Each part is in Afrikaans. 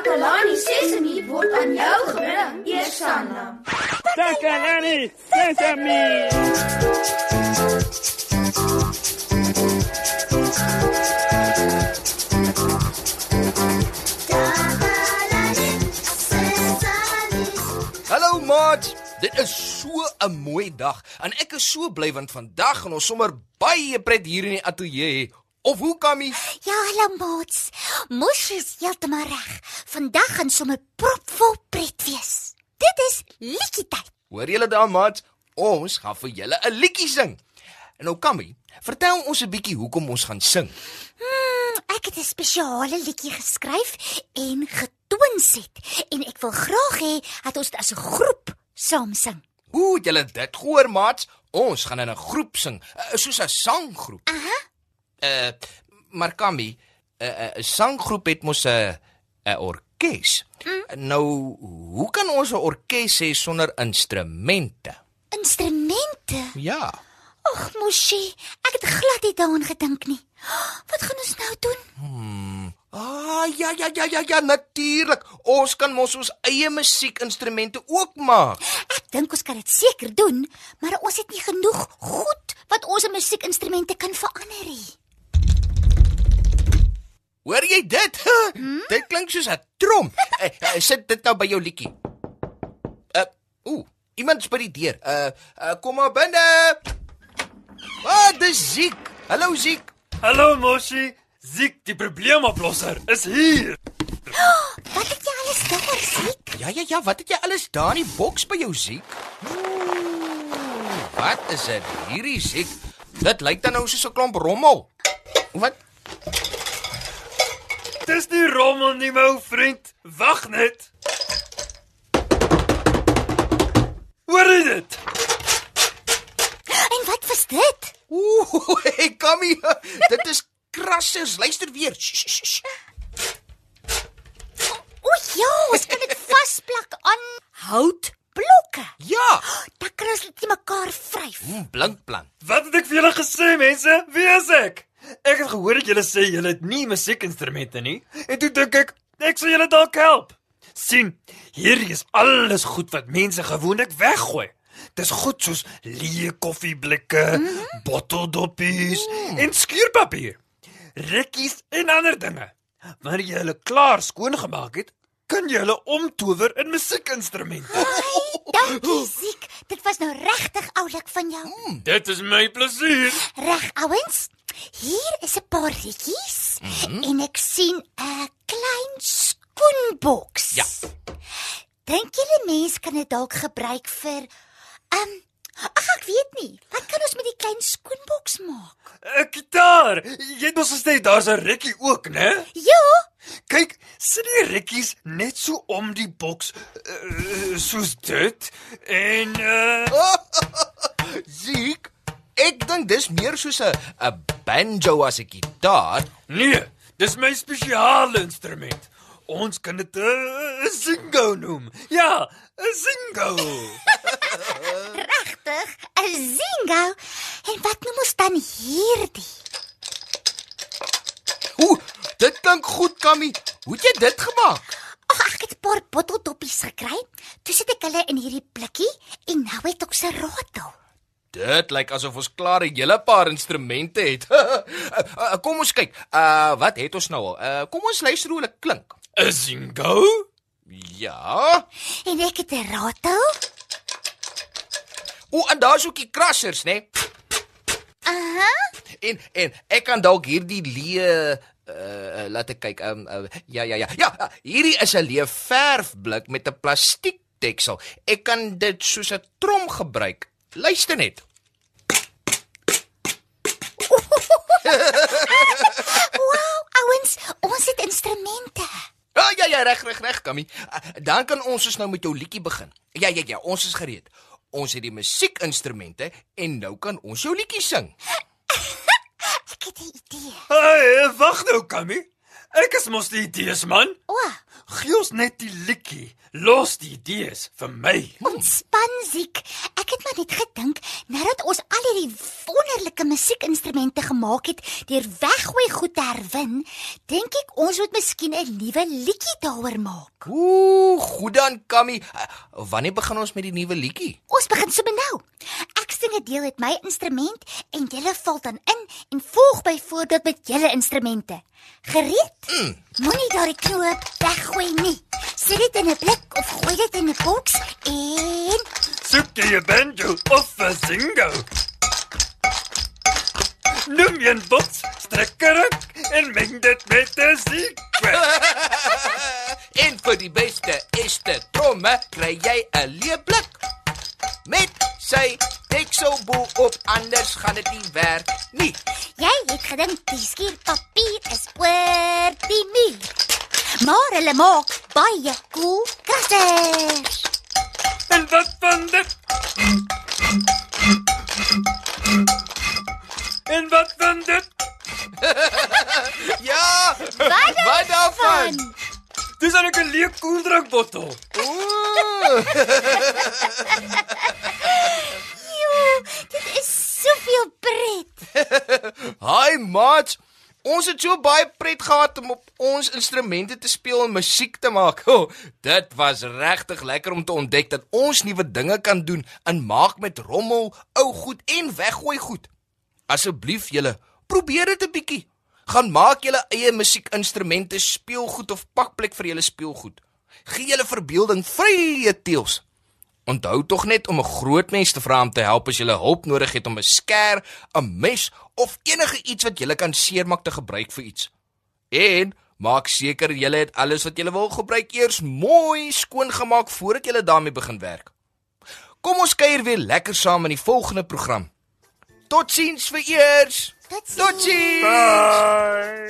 Takalani Sesemi word aan jou gebring, Eersanna. Takalani Sesame. Hallo maat. Dit is so 'n mooi dag en ek is so bly want vandag gaan ons sommer baie pret hier in die ateljee hê. Of hoe Kammy? Ja, hallo maats. Mos is heeltemal reg. Vandag gaan sommer propvol pret wees. Dit is liedjie tyd. Hoor julle daar maat? Ons gaan vir julle 'n liedjie sing. En nou Kammy, vertel ons 'n bietjie hoekom ons gaan sing. Hmm, ek het 'n spesiale liedjie geskryf en getoonset en ek wil graag hê dat ons dit as 'n groep saam sing. Het julle dit gehoor maat? Ons gaan in 'n groep sing, uh, soos 'n sanggroep. Aha. Uh maar Kammy, 'n uh, 'n sanggroep het mos 'n 'n orkes. Mm. Nou, hoe kan ons 'n orkes hê sonder instrumente? Instrumente. Ja. Ag, mosie, ek het glad nie daaraan gedink nie. Wat gaan ons nou doen? Ah, ja ja ja ja ja, natuurlik. Ons kan mos ons eie musiekinstrumente ook maak. Ek dink ons kan dit seker doen, maar ons het nie genoeg goed wat ons musiekinstrumente kan verander nie. Hoor jy dit? Hmm? Dit klink soos 'n trom. uh, uh, sit dit nou by jou liedjie. Uh, ooh, iemand is by die deur. Uh, uh kom maar binne. Ah, dis Ziek. Hallo Ziek. Hallo Moshi. Ziek, die probleemoplosser, is hier. Wat het jy alles daar, Siek? Ja ja ja, wat het jy alles daar in die boks by jou Ziek? Ooh, Wat is dit hierdie Ziek? Dit lyk dan nou soos 'n klomp rommel. Wat? Dis nie rommel nie, my ou vriend. Wag net. Hoor jy dit? En wat was dit? Ooh, hey Kammy, dit is krassers. Luister weer. Shh, shh, shh. O ja, ons kan dit vasplak aan houtblokke. Ja, Dan kan ons dit mekaar vryf. mm, blinkplan. Wat het ek vir julle gesê, mense? Wie is ek? Ek het gehoor dat julle sê julle het nie musiekinstrumente nie. En toe dink ek, ek sal julle dalk help. sien, hierdie is alles goed wat mense gewoonlik weggooi. Dis goed soos leë koffieblikke, mm -hmm. botteldoppies mm. en skuurpapier. Rekkies en ander dinge. Wanneer jy hulle klaar skoongemaak het, kan jy hulle omtower in musiekinstrumente. Dankie, Siek. Dit was nou regtig oulik van jou. Dit is my plesier. Reg, ouens. Hier is 'n paar liedjies mm -hmm. en ek sien 'n klein skoenboks. Ja. Dink julle mense kan dit dalk gebruik vir ehm um, ag ek weet nie. Wat kan ons met die klein skoenboks maak? 'n Gitaar. Jy het mos gesê daar's 'n rekkie ook, né? Ja, Kyk, sit die rekkies net so om die boks uh, soos dit en uh Ziek, ek dink dis meer soos 'n 'n banjo as 'n gitaar. nee, dis my spesiale instrument. Ons kan dit 'n uh, singo noem. Ja, 'n singo. regtig, 'n zingo. En wat noem ons dan hierdie? Dit klink goed, Kammy. Hoe het jy dit gemaak? Ag, ek het 'n paar botteldoppies gekry. Toe sit ek hulle in hierdie blikkie en nou het ek se ratel. Dit lyk asof ons klaar 'n hele paar instrumente het. uh, uh, kom ons kyk. Uh wat het ons nou al? Uh kom ons luister hoe hulle klink. 'n Singo? Ja. En ek het 'n ratel. O, en daar's ook die krassers, né? Aha. En en ek kan dalk hierdie leë uh laat ek kyk. Um uh, ja ja ja. Ja, uh, hierdie is 'n leë verfblik met 'n plastiek deksel. Ek kan dit soos 'n trom gebruik. Luister net. Wow, ouens, ons het instrumente. Ah, ja ja, reg reg reg, Kammy. Uh, dan kan ons dus nou met jou liedjie begin. Ja ja ja, ons is gereed. Ons het die musiekinstrumente en nou kan ons jou liedjie sing. Ek het 'n idee. Hey, wag nou, Kammy. Ek is mos die idees man. O, Gee ons net die liedjie. Los die idees vir my. ontspan Ziek. Ek het maar net gedink, nadat ons al hierdie wonderlike musiekinstrumente gemaak het deur weggooi goed te herwin, dink ek ons moet miskien 'n nuwe liedjie daaroor maak. Ooh, goed dan, Kammy. Uh, wanneer begin ons met die nuwe liedjie? Ons begin sommer nou. Ek sing 'n deel met my instrument en julle val dan in en volg byvoorbeeld met julle instrumente. Gereed? Mm. Moenie daardie knoop weggooi nie. Sit dit in 'n blik of gooi dit in 'n boks en Soek jy 'n banjo of 'n singo? Noem jy 'n bots, strek ruk en meng dit met 'n sequel. en vir die beste eerste tromme kry skierpapier is oor die muur. Maar hulle maak baie cool krassers. En wat van dit? En wat van dit? Ja! Wat Wat daarvan? Dis 'n leë koeldrankbottel. Ooh, Jo, dit is soveel pret. hi maat. Ons het so baie pret gehad om op ons instrumente te speel en musiek te maak. Oh, dit was regtig lekker om te ontdek dat ons nuwe dinge kan doen en maak met rommel, ou goed en weggooi goed. Asseblief julle, probeer dit 'n bietjie. Gaan maak julle eie musiekinstrumente, speelgoed of pakplek vir julle speelgoed. Gee julle verbeelding vrye teels. Onthou tog net om 'n groot mens te vra om te help as jy hulp nodig het om 'n skêr, 'n mes of enige iets wat jy kan seermaak te gebruik vir iets. En maak seker jy het alles wat jy wil gebruik eers mooi skoon gemaak voordat jy daarmee begin werk. Kom ons kuier weer lekker saam in die volgende program. Totsiens vir eers. Totsiens. Totsiens. Bye.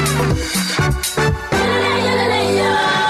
Ja, ja, ja, ja.